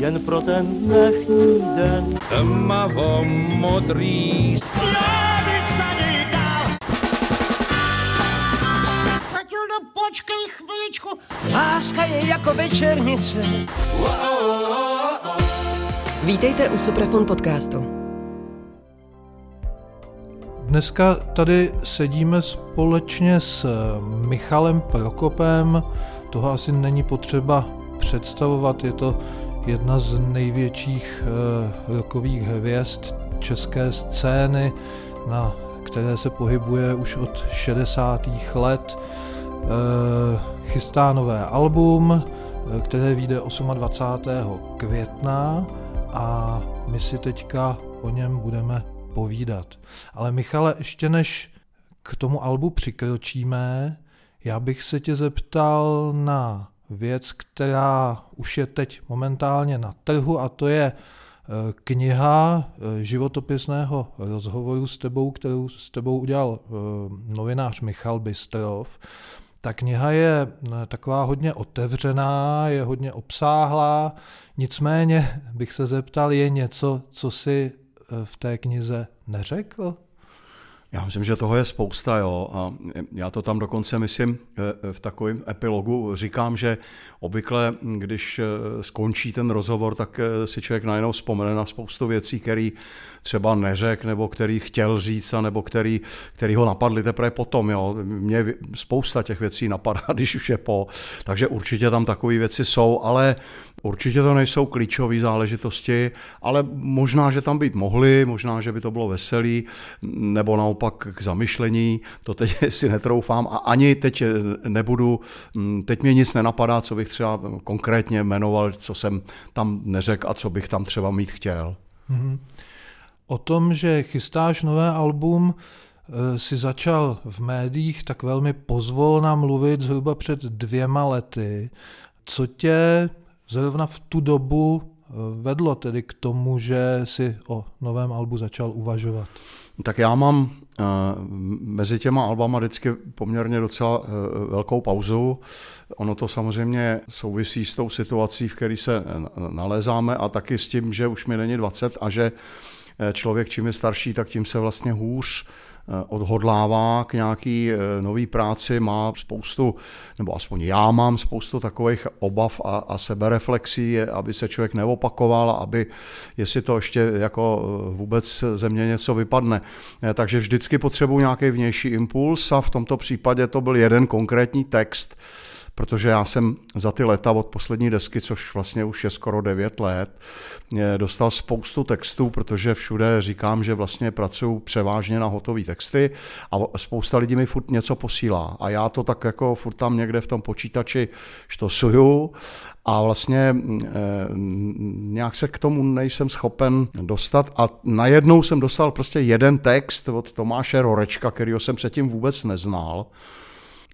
jen pro ten dnešní den. Tmavo modrý Matildo, počkej chviličku. Láska je jako večernice. Vítejte u Suprafon podcastu. Dneska tady sedíme společně s Michalem Prokopem. Toho asi není potřeba představovat. Je to jedna z největších uh, rokových hvězd české scény, na které se pohybuje už od 60. let. Uh, chystá nové album, které vyjde 28. května a my si teďka o něm budeme povídat. Ale Michale, ještě než k tomu albu přikročíme, já bych se tě zeptal na věc, která už je teď momentálně na trhu a to je eh, kniha eh, životopisného rozhovoru s tebou, kterou s tebou udělal eh, novinář Michal Bystrov. Ta kniha je taková hodně otevřená, je hodně obsáhlá, nicméně bych se zeptal, je něco, co si v té knize neřekl? Já myslím, že toho je spousta, jo. A já to tam dokonce myslím v takovém epilogu říkám, že obvykle, když skončí ten rozhovor, tak si člověk najednou vzpomene na spoustu věcí, které třeba neřek, nebo který chtěl říct, nebo který, který ho napadli teprve potom. Jo. Mě spousta těch věcí napadá, když už je po. Takže určitě tam takové věci jsou, ale Určitě to nejsou klíčové záležitosti, ale možná, že tam být mohly, možná, že by to bylo veselý, nebo naopak k zamyšlení, to teď si netroufám a ani teď nebudu, teď mě nic nenapadá, co bych třeba konkrétně jmenoval, co jsem tam neřekl a co bych tam třeba mít chtěl. Mm-hmm. O tom, že chystáš nové album, eh, si začal v médiích tak velmi pozvolna mluvit zhruba před dvěma lety. Co tě zrovna v tu dobu vedlo tedy k tomu, že si o novém albu začal uvažovat? Tak já mám uh, mezi těma albama vždycky poměrně docela uh, velkou pauzu. Ono to samozřejmě souvisí s tou situací, v které se nalézáme a taky s tím, že už mi není 20 a že člověk čím je starší, tak tím se vlastně hůř Eh, odhodlává k nějaký eh, nový práci, má spoustu, nebo aspoň já mám spoustu takových obav a, a sebereflexí, aby se člověk neopakoval, aby jestli to ještě jako eh, vůbec ze mě něco vypadne. Takže vždycky potřebuji nějaký vnější impuls a v tomto případě to byl jeden konkrétní text, protože já jsem za ty leta od poslední desky, což vlastně už je skoro 9 let, dostal spoustu textů, protože všude říkám, že vlastně pracuji převážně na hotové texty a spousta lidí mi furt něco posílá. A já to tak jako furt tam někde v tom počítači štosuju a vlastně e, nějak se k tomu nejsem schopen dostat a najednou jsem dostal prostě jeden text od Tomáše Rorečka, kterýho jsem předtím vůbec neznal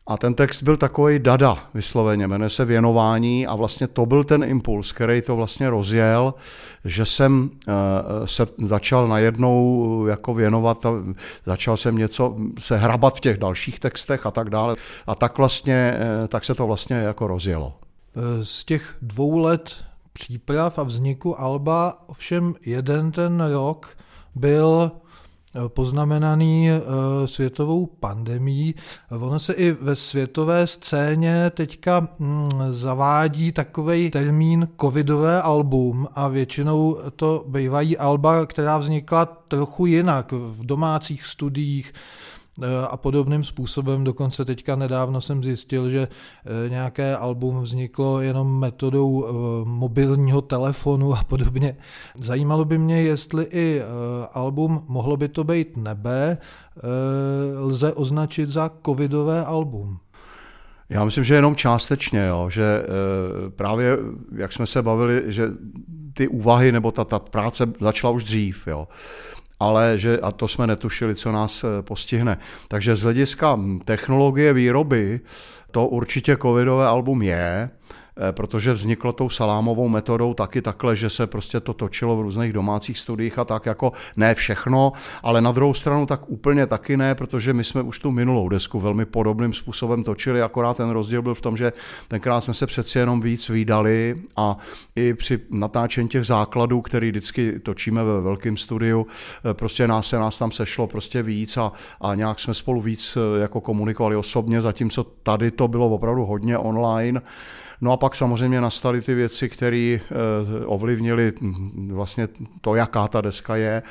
a ten text byl takový dada vysloveně, jmenuje se Věnování a vlastně to byl ten impuls, který to vlastně rozjel, že jsem eh, se začal najednou jako věnovat a začal jsem něco se hrabat v těch dalších textech a tak dále. A tak vlastně, eh, tak se to vlastně jako rozjelo. Eh, z těch dvou let příprav a vzniku Alba ovšem jeden ten rok byl poznamenaný eh, světovou pandemí. Ono se i ve světové scéně teďka mm, zavádí takový termín covidové album a většinou to bývají alba, která vznikla trochu jinak v domácích studiích, a podobným způsobem. Dokonce teďka nedávno jsem zjistil, že eh, nějaké album vzniklo jenom metodou eh, mobilního telefonu a podobně. Zajímalo by mě, jestli i album Mohlo by to být nebe lze označit za covidové album. Já myslím, že jenom částečně, jo, že právě, jak jsme se bavili, že ty úvahy nebo ta, ta práce začala už dřív. Jo ale že, a to jsme netušili, co nás eh, postihne. Takže z hlediska technologie výroby to určitě covidové album je, protože vzniklo tou salámovou metodou taky takhle, že se prostě to točilo v různých domácích studiích a tak jako ne všechno, ale na druhou stranu tak úplně taky ne, protože my jsme už tu minulou desku velmi podobným způsobem točili, akorát ten rozdíl byl v tom, že tenkrát jsme se přeci jenom víc výdali a i při natáčení těch základů, který vždycky točíme ve velkém studiu, eh, prostě nás se nás tam sešlo prostě víc a, a nějak jsme spolu víc eh, jako komunikovali osobně, zatímco tady to bylo opravdu hodně online. No a pak samozřejmě nastaly ty věci, které eh, ovlivnily vlastně to, jaká ta deska je.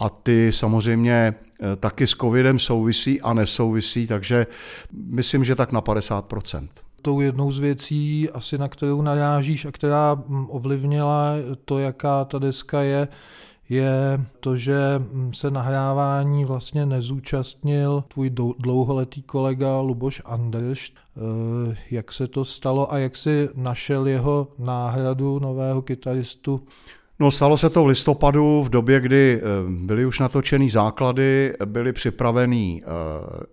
A ty samozřejmě taky s covidem souvisí a nesouvisí, takže myslím, že tak na 50% tou jednou z věcí, asi na kterou narážíš a která mm, ovlivnila to, jaká ta deska je, je to, že se nahrávání vlastně nezúčastnil tvůj dlouholetý kolega Luboš Andrš. Eh, jak se to stalo a jak si našel jeho náhradu nového kytaristu No, stalo se to v listopadu v době, kdy eh, byly už natočený základy, byly připravený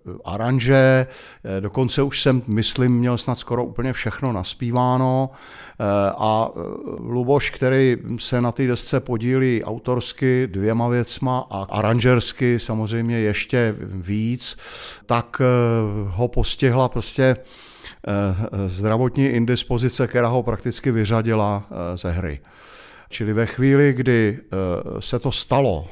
uh, aranže, eh, dokonce už jsem, myslím, měl snad skoro úplně všechno naspíváno a Luboš, který se na té desce podílí autorsky dvěma věcma a aranžersky samozřejmě ještě víc, tak ho postihla prostě zdravotní indispozice, která ho prakticky vyřadila ze hry. Čili ve chvíli, kdy eh, se to stalo,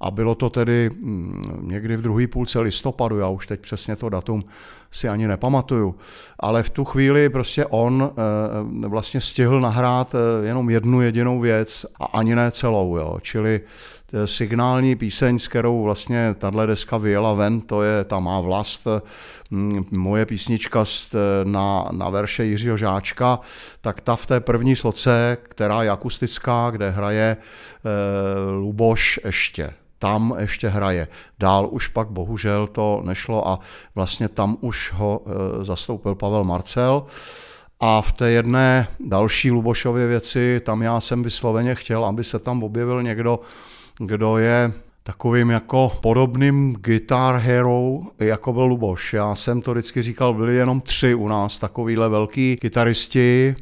a bylo to tedy mm, někdy v druhé půlce listopadu, já už teď přesně to datum si ani nepamatuju, ale v tu chvíli prostě on eh, vlastně stihl nahrát eh, jenom jednu jedinou věc a ani ne celou, jo. čili signální píseň, s kterou vlastně tahle deska vyjela ven, to je ta má vlast, mm, moje písnička na, na verše Jiřího Žáčka, tak ta v té první sloce, která je akustická, kde hraje e, Luboš ještě tam ještě hraje. Dál už pak bohužel to nešlo a vlastně tam už ho e, zastoupil Pavel Marcel. A v té jedné další Lubošově věci, tam já jsem vysloveně chtěl, aby se tam objevil někdo, kdo je takovým jako podobným guitar hero, jako byl Luboš. Já jsem to vždycky říkal, byli jenom tři u nás takovýhle velký kytaristi,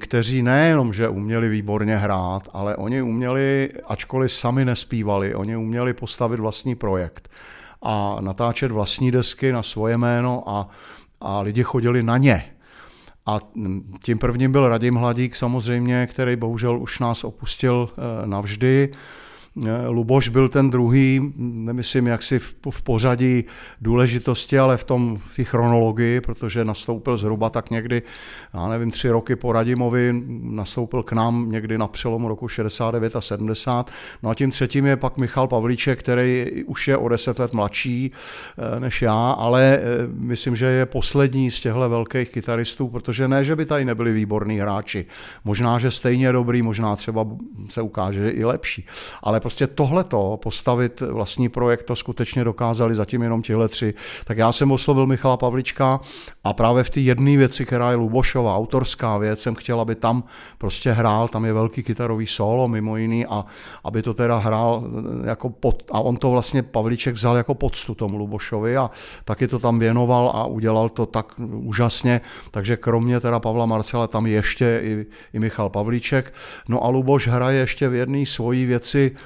kteří nejenom, že uměli výborně hrát, ale oni uměli, ačkoliv sami nespívali, oni uměli postavit vlastní projekt a natáčet vlastní desky na svoje jméno a, a lidi chodili na ně. A tím prvním byl Radim Hladík samozřejmě, který bohužel už nás opustil eh, navždy. Eh, Luboš byl ten druhý, nemyslím jaksi v pořadí důležitosti, ale v tom v chronologii, protože nastoupil zhruba tak někdy, já nevím, tři roky po Radimovi, nastoupil k nám někdy na přelomu roku 69 a 70. No a tím třetím je pak Michal Pavlíček, který už je o deset let mladší eh, než já, ale eh, myslím, že je poslední z těchto velkých kytaristů, protože ne, že by tady nebyli výborní hráči. Možná, že stejně dobrý, možná třeba se ukáže, že i lepší. Ale prostě tohleto, postavit vlastní projekt, to skutečně dokázali zatím jenom tihle tři. Tak já jsem oslovil Michala Pavlička a právě v té jedné věci, která je Lubošova, autorská věc, jsem chtěl, aby tam prostě hrál, tam je velký kytarový solo mimo jiný a aby to teda hrál jako pod, a on to vlastně Pavliček vzal jako poctu tomu Lubošovi a taky to tam věnoval a udělal to tak úžasně, takže kromě teda Pavla Marcela tam ještě i, i Michal Pavlíček. No a Luboš hraje ještě v jedné svojí věci,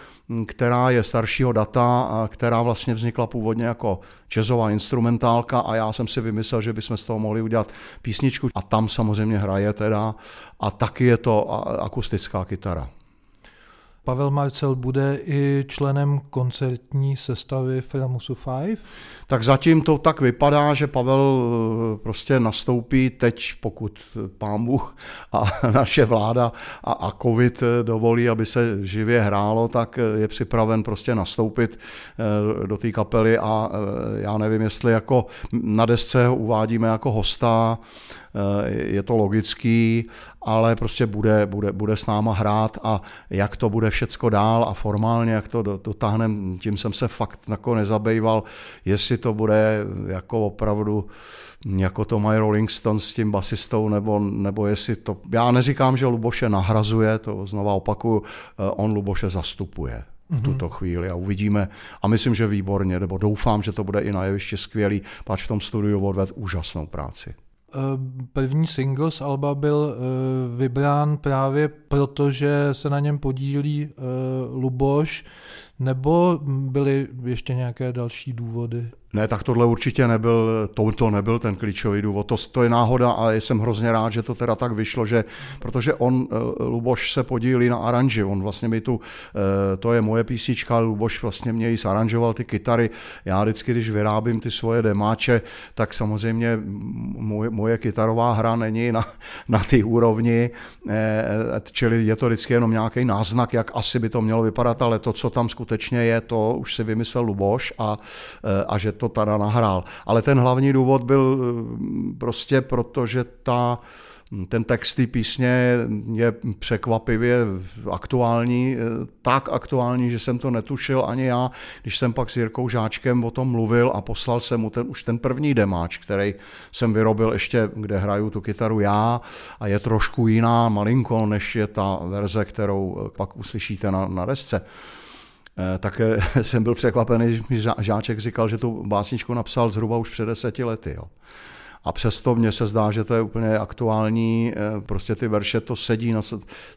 která je staršího data, která vlastně vznikla původně jako jazzová instrumentálka a já jsem si vymyslel, že bychom z toho mohli udělat písničku a tam samozřejmě hraje teda a taky je to akustická kytara. Pavel Marcel bude i členem koncertní sestavy Framusu 5? Tak zatím to tak vypadá, že Pavel eh, prostě nastoupí teď, pokud pán Bůh a naše vláda a, a covid eh, dovolí, aby se živě hrálo, tak eh, je připraven prostě nastoupit do té kapely a já nevím, jestli jako na desce ho uvádíme jako hosta, je to logický, ale prostě bude, bude, bude s náma hrát a jak to bude všecko dál a formálně, jak to dotáhneme, tím jsem se fakt jako nezabýval, jestli to bude jako opravdu jako to mají Rolling Stones s tím basistou, nebo, nebo jestli to... Já neříkám, že Luboše nahrazuje, to znova opakuju, eh, on Luboše zastupuje v mhm. tuto chvíli a uvidíme. A myslím, že výborně, nebo doufám, že to bude i na jevišti skvělý, pač v tom studiu odved úžasnou práci. První single z Alba byl vybrán právě proto, že se na něm podílí Luboš, nebo byly ještě nějaké další důvody? Ne, tak tohle určitě nebyl, to, to nebyl ten klíčový důvod. To, to je náhoda a jsem hrozně rád, že to teda tak vyšlo, že, protože on, eh, Luboš se podílí na aranži, on vlastně mi tu, eh, to je moje písnička, Luboš vlastně mě i zaranžoval ty kytary. Já vždycky, když vyrábím ty svoje demáče, tak samozřejmě moje, moje kytarová hra není na, na ty úrovni, eh, čili je to vždycky jenom nějaký náznak, jak asi by to mělo vypadat, ale to, co tam skutečně je, to už si vymyslel Luboš a, a že to teda nahrál. Ale ten hlavní důvod byl eh, prostě proto, že ta ten text té písně je překvapivě aktuální, eh, tak aktuální, že jsem to netušil ani já, když jsem pak s Jirkou Žáčkem o tom mluvil a poslal jsem mu ten, už ten první demáč, který jsem vyrobil ještě, kde hraju tu kytaru já a je trošku jiná malinko, než je ta verze, kterou pak uslyšíte na, na desce. Eh, tak eh, jsem byl překvapený, když mi Žáček říkal, že tu básničku napsal zhruba už před deseti lety. Jo. A přesto mně se zdá, že to je úplně aktuální, eh, prostě ty verše to sedí na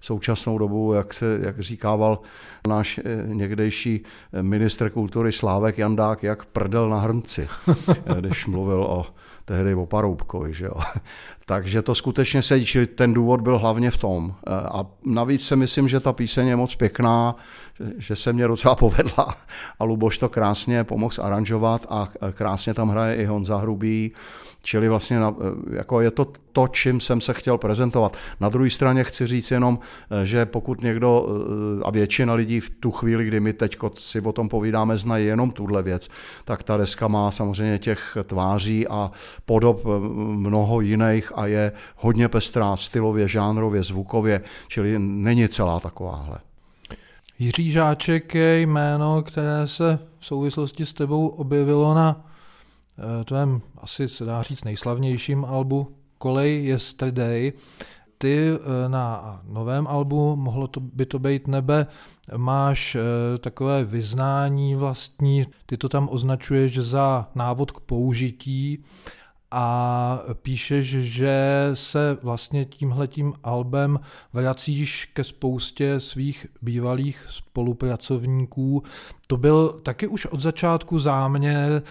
současnou dobu, jak se jak říkával náš někdejší ministr kultury Slávek Jandák, jak prdel na hrnci, když mluvil o tehdy o Paroubkovi. Že jo. Takže to skutečně sedí, čili ten důvod byl hlavně v tom. A navíc si myslím, že ta píseň je moc pěkná, že se mě docela povedla a Luboš to krásně pomohl zaranžovat a krásně tam hraje i Honza Hrubý, čili vlastně jako je to to, čím jsem se chtěl prezentovat. Na druhé straně chci říct jenom, že pokud někdo a většina lidí v tu chvíli, kdy my teď si o tom povídáme, znají jenom tuhle věc, tak ta deska má samozřejmě těch tváří a podob mnoho jiných a je hodně pestrá stylově, žánrově, zvukově, čili není celá takováhle. Jiří Žáček je jméno, které se v souvislosti s tebou objevilo na eh, tvém asi se dá říct nejslavnějším albu Kolej Yesterday. Ty eh, na novém albu, mohlo to, by to být nebe, máš eh, takové vyznání vlastní, ty to tam označuješ za návod k použití a píšeš, že se vlastně tímhletím albem vracíš ke spoustě svých bývalých spolupracovníků. To byl taky už od začátku záměr,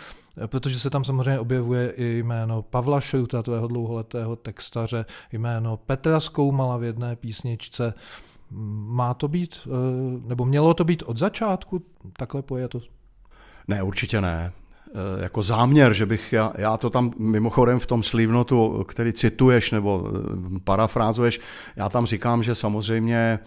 protože se tam samozřejmě objevuje i jméno Pavla Šruta, tvého dlouholetého textaře, jméno Petra Skoumala v jedné písničce. Má to být, eh, nebo mělo to být od začátku takhle pojeto? Ne, určitě ne. Eh, jako záměr, že bych, já, já to tam mimochodem v tom slivnotu, který cituješ nebo eh, parafrázuješ, já tam říkám, že samozřejmě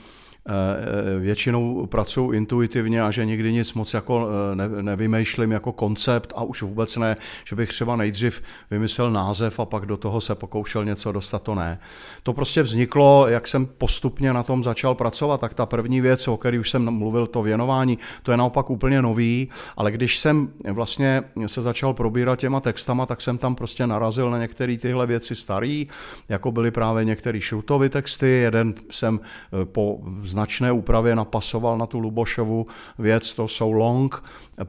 většinou pracuji intuitivně a že nikdy nic moc jako eh, ne, nevymýšlím jako koncept a už vůbec ne, že bych třeba nejdřív vymyslel název a pak do toho se pokoušel něco dostat, to ne. To prostě vzniklo, jak jsem postupně na tom začal pracovat, tak ta první věc, o které už jsem mluvil, to věnování, to je naopak úplně nový, ale když jsem vlastně se začal probírat těma textama, tak jsem tam prostě narazil na některé tyhle věci starý, jako byly právě některé Šrutovy texty, jeden jsem eh, po značné úpravě napasoval na tu Lubošovu věc, to So Long.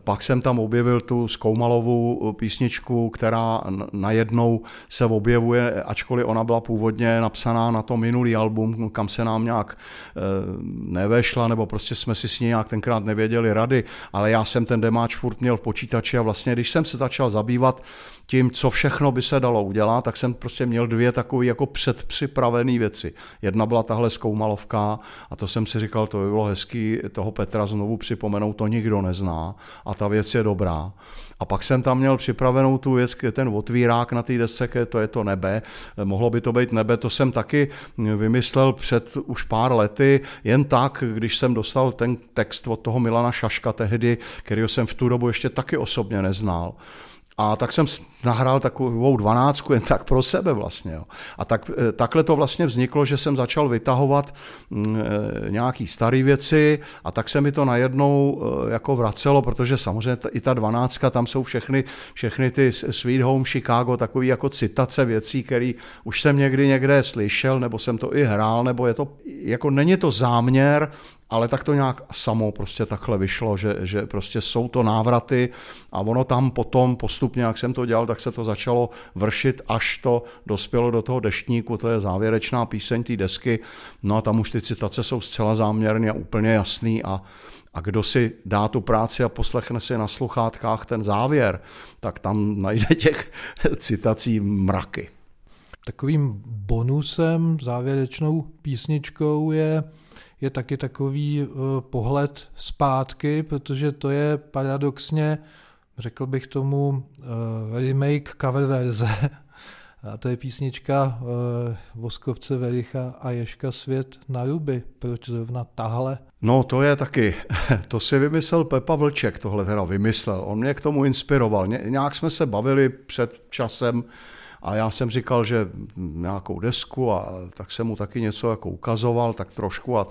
Pak jsem tam objevil tu Skoumalovou písničku, která najednou se objevuje, ačkoliv ona byla původně napsaná na to minulý album, kam se nám nějak eh, nevešla, nebo prostě jsme si s ní nějak tenkrát nevěděli rady, ale já jsem ten demáč furt měl v počítači a vlastně, když jsem se začal zabývat tím, co všechno by se dalo udělat, tak jsem prostě měl dvě takové jako předpřipravené věci. Jedna byla tahle zkoumalovka a to jsem si říkal, to by bylo hezký toho Petra znovu připomenout, to nikdo nezná a ta věc je dobrá. A pak jsem tam měl připravenou tu věc, ten otvírák na té desce, to je to nebe. Mohlo by to být nebe, to jsem taky vymyslel před už pár lety, jen tak, když jsem dostal ten text od toho Milana Šaška tehdy, kterého jsem v tu dobu ještě taky osobně neznal. A tak jsem nahrál takovou dvanáctku jen tak pro sebe vlastně. Jo. A tak, eh, takhle to vlastně vzniklo, že jsem začal vytahovat mm, eh, nějaký staré věci a tak se mi to najednou eh, jako vracelo, protože samozřejmě i ta dvanáctka, tam jsou všechny, všechny ty Sweet Home Chicago, takový jako citace věcí, které už jsem někdy někde slyšel, nebo jsem to i hrál, nebo je to, jako není to záměr, ale tak to nějak samo prostě takhle vyšlo, že, že prostě jsou to návraty a ono tam potom postupně, jak jsem to dělal tak se to začalo vršit, až to dospělo do toho deštníku, to je závěrečná píseň té desky, no a tam už ty citace jsou zcela záměrně a úplně jasný a a kdo si dá tu práci a poslechne si na sluchátkách ten závěr, tak tam najde těch citací mraky. Takovým bonusem, závěrečnou písničkou je, je taky takový uh, pohled zpátky, protože to je paradoxně, řekl bych tomu, uh, remake cover verze. A to je písnička uh, Voskovce Vericha a Ješka Svět na ruby. Proč zrovna tahle? No to je taky, to si vymyslel Pepa Vlček, tohle teda vymyslel. On mě k tomu inspiroval. Ně, nějak jsme se bavili před časem, a já jsem říkal, že nějakou desku a tak jsem mu taky něco jako ukazoval, tak trošku a,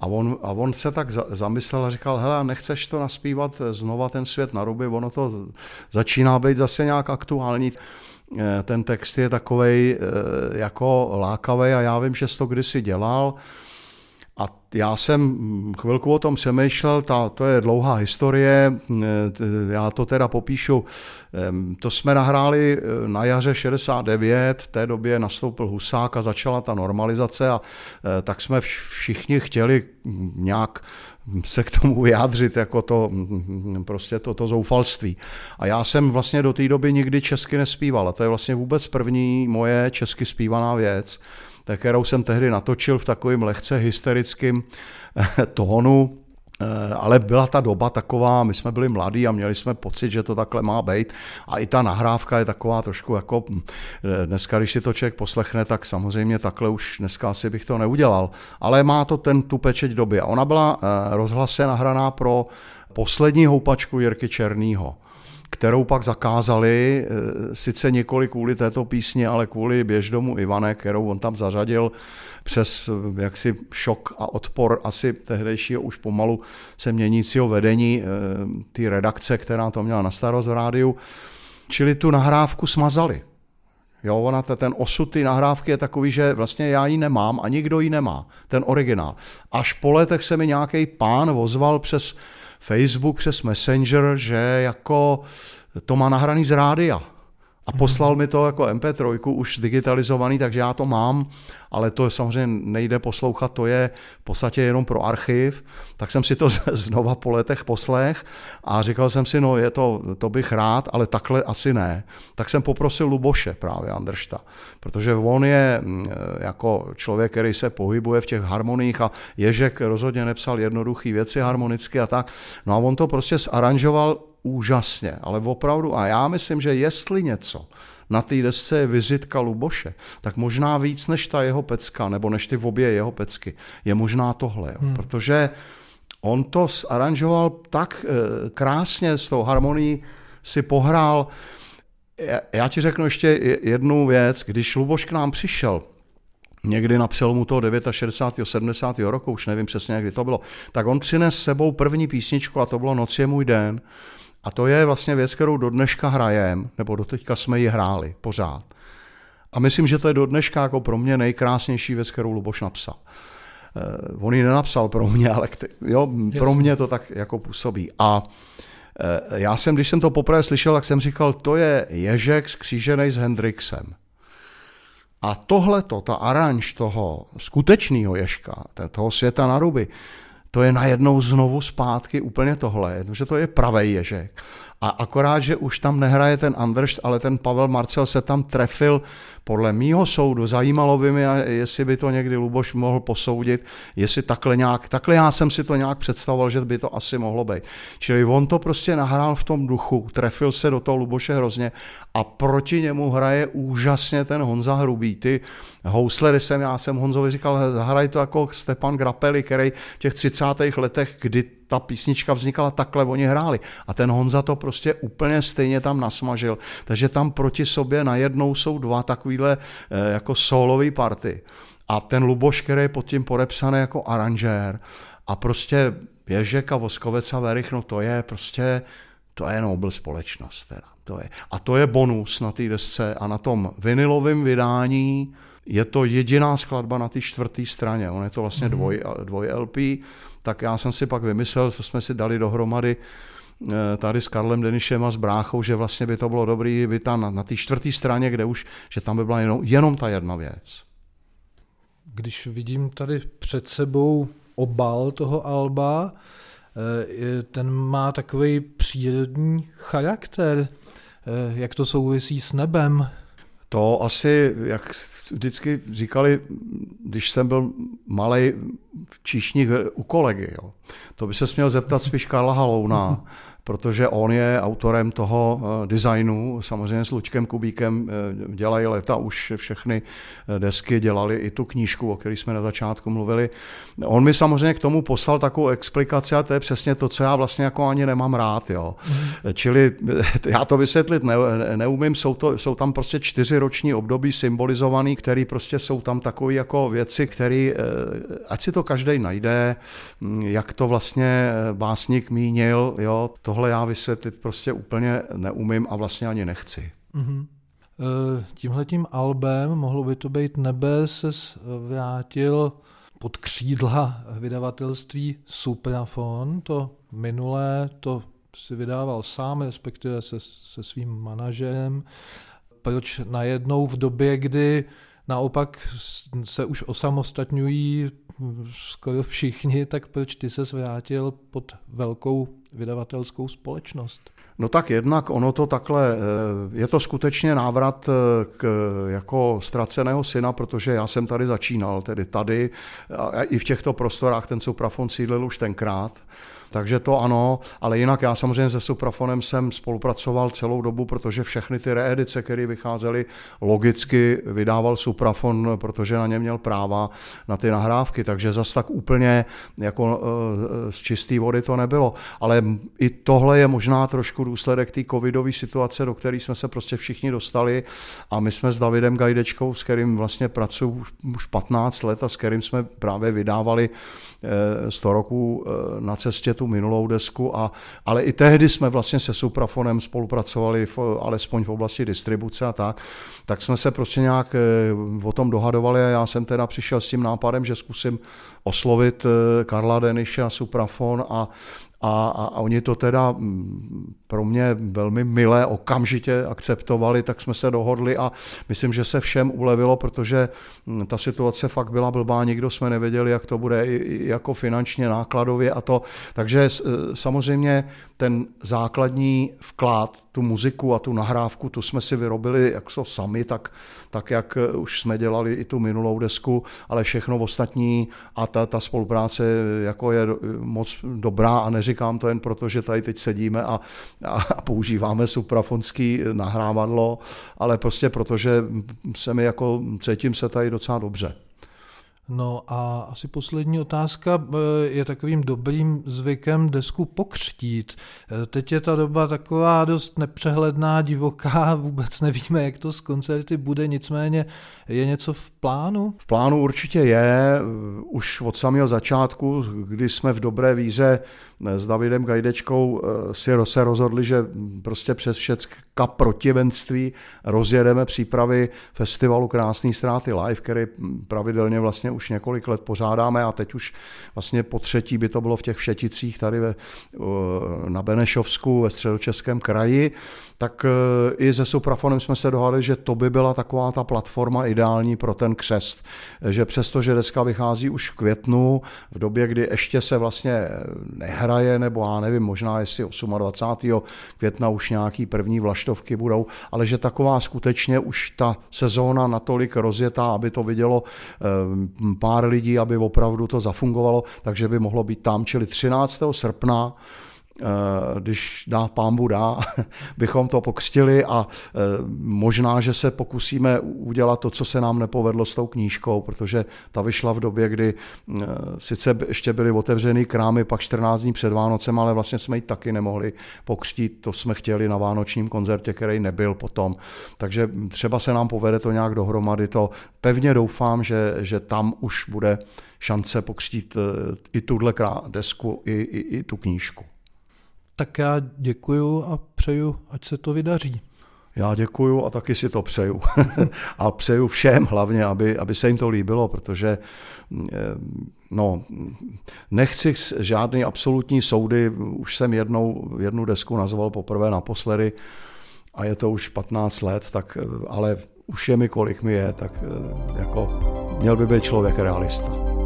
a, on, a on se tak za, zamyslel a říkal, hele, nechceš to naspívat znova ten svět na ruby, ono to začíná být zase nějak aktuální. Eh, ten text je takovej eh, jako lákavý a já vím, že jsi to kdysi dělal, a já jsem chvilku o tom přemýšlel, ta, to je dlouhá historie, já to teda popíšu. To jsme nahráli eh, na jaře 69, v té době nastoupil Husák a začala ta normalizace a eh, tak jsme všichni chtěli nějak se k tomu vyjádřit jako to, prostě to, to zoufalství. A já jsem vlastně do té doby nikdy česky nespíval a to je vlastně vůbec první moje česky zpívaná věc kterou jsem tehdy natočil v takovém lehce hysterickém eh, tónu, eh, ale byla ta doba taková, my jsme byli mladí a měli jsme pocit, že to takhle má být. A i ta nahrávka je taková trošku jako, hm, eh, dneska, když si to člověk poslechne, tak samozřejmě takhle už dneska asi bych to neudělal. Ale má to ten tu pečeť doby. A ona byla rozhlase nahraná pro poslední houpačku Jirky Černýho kterou pak zakázali, eh, sice nikoli kvůli této písni, ale kvůli běždomu Ivane, kterou on tam zařadil přes eh, jaksi šok a odpor asi tehdejšího už pomalu se měnícího vedení eh, té redakce, která to měla na starost v rádiu. Čili tu nahrávku smazali. Jo, ona, ten osud té nahrávky je takový, že vlastně já ji nemám a nikdo ji nemá, ten originál. Až po letech se mi nějaký pán ozval přes Facebook přes Messenger, že jako to má nahraný z rádia. A poslal mi to jako MP3 už digitalizovaný, takže já to mám, ale to samozřejmě nejde poslouchat, to je v podstatě jenom pro archiv. Tak jsem si to znova po letech poslech a říkal jsem si, no je to, to bych rád, ale takhle asi ne. Tak jsem poprosil Luboše právě Andršta, protože on je mm, jako člověk, který se pohybuje v těch harmoních a Ježek rozhodně nepsal jednoduché věci harmonicky a tak. No a on to prostě zaranžoval úžasně, ale opravdu, a já myslím, že jestli něco na té desce je vizitka Luboše, tak možná víc než ta jeho pecka, nebo než ty v obě jeho pecky, je možná tohle, jo, hmm. protože on to aranžoval tak e, krásně s tou harmonií, si pohrál. Já, já ti řeknu ještě jednu věc, když Luboš k nám přišel, někdy na přelomu toho 69. 70. roku, už nevím přesně, kdy to bylo, tak on přines sebou první písničku a to bylo Noc je můj den. A to je vlastně věc, kterou do dneška hrajem, nebo do teďka jsme ji hráli pořád. A myslím, že to je do dneška jako pro mě nejkrásnější věc, kterou Luboš napsal. Uh, on ji nenapsal pro mě, ale jo, pro mě to tak jako působí. A uh, já jsem, když jsem to poprvé slyšel, tak jsem říkal, to je Ježek skřížený s Hendrixem. A tohle, ta aranž toho skutečného Ježka, toho světa na ruby, to je najednou znovu zpátky úplně tohle, že to je pravý ježek. A akorát, že už tam nehraje ten Andršt, ale ten Pavel Marcel se tam trefil podle mýho soudu. Zajímalo by mě, jestli by to někdy Luboš mohl posoudit, jestli takhle nějak, takhle já jsem si to nějak představoval, že by to asi mohlo být. Čili on to prostě nahrál v tom duchu, trefil se do toho Luboše hrozně a proti němu hraje úžasně ten Honza Hrubý. Ty houslery jsem, já jsem Honzovi říkal, zahraj to jako Stepan Grapeli, který v těch 30. letech, kdy ta písnička vznikala takhle, oni hráli. A ten Honza to prostě úplně stejně tam nasmažil. Takže tam proti sobě najednou jsou dva takovýhle eh, jako solový party. A ten Luboš, který je pod tím podepsaný jako aranžér a prostě Ježek a Voskovec a Verich, no to je prostě, to je Nobel společnost. Teda. To je. A to je bonus na té desce a na tom vinilovém vydání je to jediná skladba na té čtvrté straně. On je to vlastně mhm. dvoj, dvoj LP tak já jsem si pak vymyslel, co jsme si dali dohromady, tady s Karlem Denišem a s Bráchou, že vlastně by to bylo dobré, by tam na, na té čtvrté straně, kde už, že tam by byla jenom, jenom ta jedna věc. Když vidím tady před sebou obal toho alba, eh, ten má takový přírodní charakter. Eh, jak to souvisí s nebem? To asi, jak vždycky říkali, když jsem byl malý číšník u kolegy, jo. to by se měl zeptat spíš Karla Halouna, protože on je autorem toho eh, designu, samozřejmě s Lučkem Kubíkem eh, dělají leta už všechny eh, desky, dělali i tu knížku, o které jsme na začátku mluvili. On mi samozřejmě k tomu poslal takovou explikaci a to je přesně to, co já vlastně jako ani nemám rád. Jo. Mm. Čili já to vysvětlit ne, neumím, jsou, to, jsou tam prostě čtyři roční období symbolizovaný, které prostě jsou tam takové jako věci, které, ať si to každý najde, hm, jak to vlastně básník mínil, jo, tohle tohle já vysvětlit prostě úplně neumím a vlastně ani nechci. Mm-hmm. Tímhletím albem, mohlo by to být nebe, se vrátil pod křídla vydavatelství Suprafon. To minulé to si vydával sám, respektive se, se svým manažerem. Proč najednou v době, kdy naopak se už osamostatňují skoro všichni, tak proč ty se vrátil pod velkou vydavatelskou společnost? No tak jednak ono to takhle, eh, je to skutečně návrat eh, k, jako ztraceného syna, protože já jsem tady začínal, tedy tady a i v těchto prostorách ten Suprafon sídlil už tenkrát. Takže to ano, ale jinak já samozřejmě se Suprafonem jsem spolupracoval celou dobu, protože všechny ty reedice, které vycházely, logicky vydával Suprafon, protože na ně měl práva na ty nahrávky, takže zas tak úplně jako eh, z čisté vody to nebylo. Ale i tohle je možná trošku důsledek té covidové situace, do které jsme se prostě všichni dostali a my jsme s Davidem Gajdečkou, s kterým vlastně pracuji už 15 let a s kterým jsme právě vydávali 100 eh, roků eh, na cestě tu minulou desku, a, ale i tehdy jsme vlastně se Suprafonem spolupracovali, v, alespoň v oblasti distribuce a tak, tak jsme se prostě nějak eh, o tom dohadovali a já jsem teda přišel s tím nápadem, že zkusím oslovit Karla Deniše a Suprafon a a, a, a oni to teda mm, pro mě velmi milé okamžitě akceptovali, tak jsme se dohodli a myslím, že se všem ulevilo, protože mm, ta situace fakt byla blbá, nikdo jsme nevěděli, jak to bude i jako finančně, nákladově a to. Takže e, samozřejmě ten základní vklad, tu muziku a tu nahrávku, tu jsme si vyrobili jak so sami, tak, tak jak e, už jsme dělali i tu minulou desku, ale všechno ostatní a ta, ta spolupráce jako je moc dobrá a neříkám to jen proto, že tady teď sedíme a a používáme suprafonský nahrávadlo, ale prostě protože se mi jako, cítím se tady docela dobře. No a asi poslední otázka. Eh, je takovým dobrým zvykem desku pokřtít. Eh, teď je ta doba taková dost nepřehledná, divoká, vůbec nevíme, jak to z koncerty bude, nicméně je něco v plánu? V plánu určitě je. Už od samého začátku, kdy jsme v dobré víře s Davidem Gajdečkou eh, si se rozhodli, že prostě přes všecka protivenství rozjedeme přípravy festivalu Krásný ztráty live, který pravidelně vlastně už několik let pořádáme a teď už vlastně po třetí by to bylo v těch Všeticích tady ve, na Benešovsku ve středočeském kraji, tak eh, i se Suprafonem jsme se dohadli, že to by byla taková ta platforma ideální pro ten křest. Že přesto, že deska vychází už v květnu, v době, kdy ještě se vlastně nehraje, nebo já nevím, možná jestli 28. května už nějaký první vlaštovky budou, ale že taková skutečně už ta sezóna natolik rozjetá, aby to vidělo eh, pár lidí, aby opravdu to zafungovalo, takže by mohlo být tam, čili 13. srpna když dá pámbu dá, bychom to pokřtili a eh, možná, že se pokusíme udělat to, co se nám nepovedlo s tou knížkou, protože ta vyšla v době, kdy eh, sice ještě byly otevřený krámy, pak 14 dní před Vánocem, ale vlastně jsme ji taky nemohli pokřtít, to jsme chtěli na vánočním koncertě, který nebyl potom. Takže třeba se nám povede to nějak dohromady, to pevně doufám, že, že tam už bude šance pokřtít i tuhle desku, i, i, i tu knížku. Tak já děkuju a přeju, ať se to vydaří. Já děkuju a taky si to přeju. a přeju všem hlavně, aby, aby se jim to líbilo, protože eh, No, nechci žádný absolutní soudy, už jsem jednou, jednu desku nazval poprvé naposledy a je to už 15 let, tak, ale už je mi kolik mi je, tak jako měl by být člověk realista.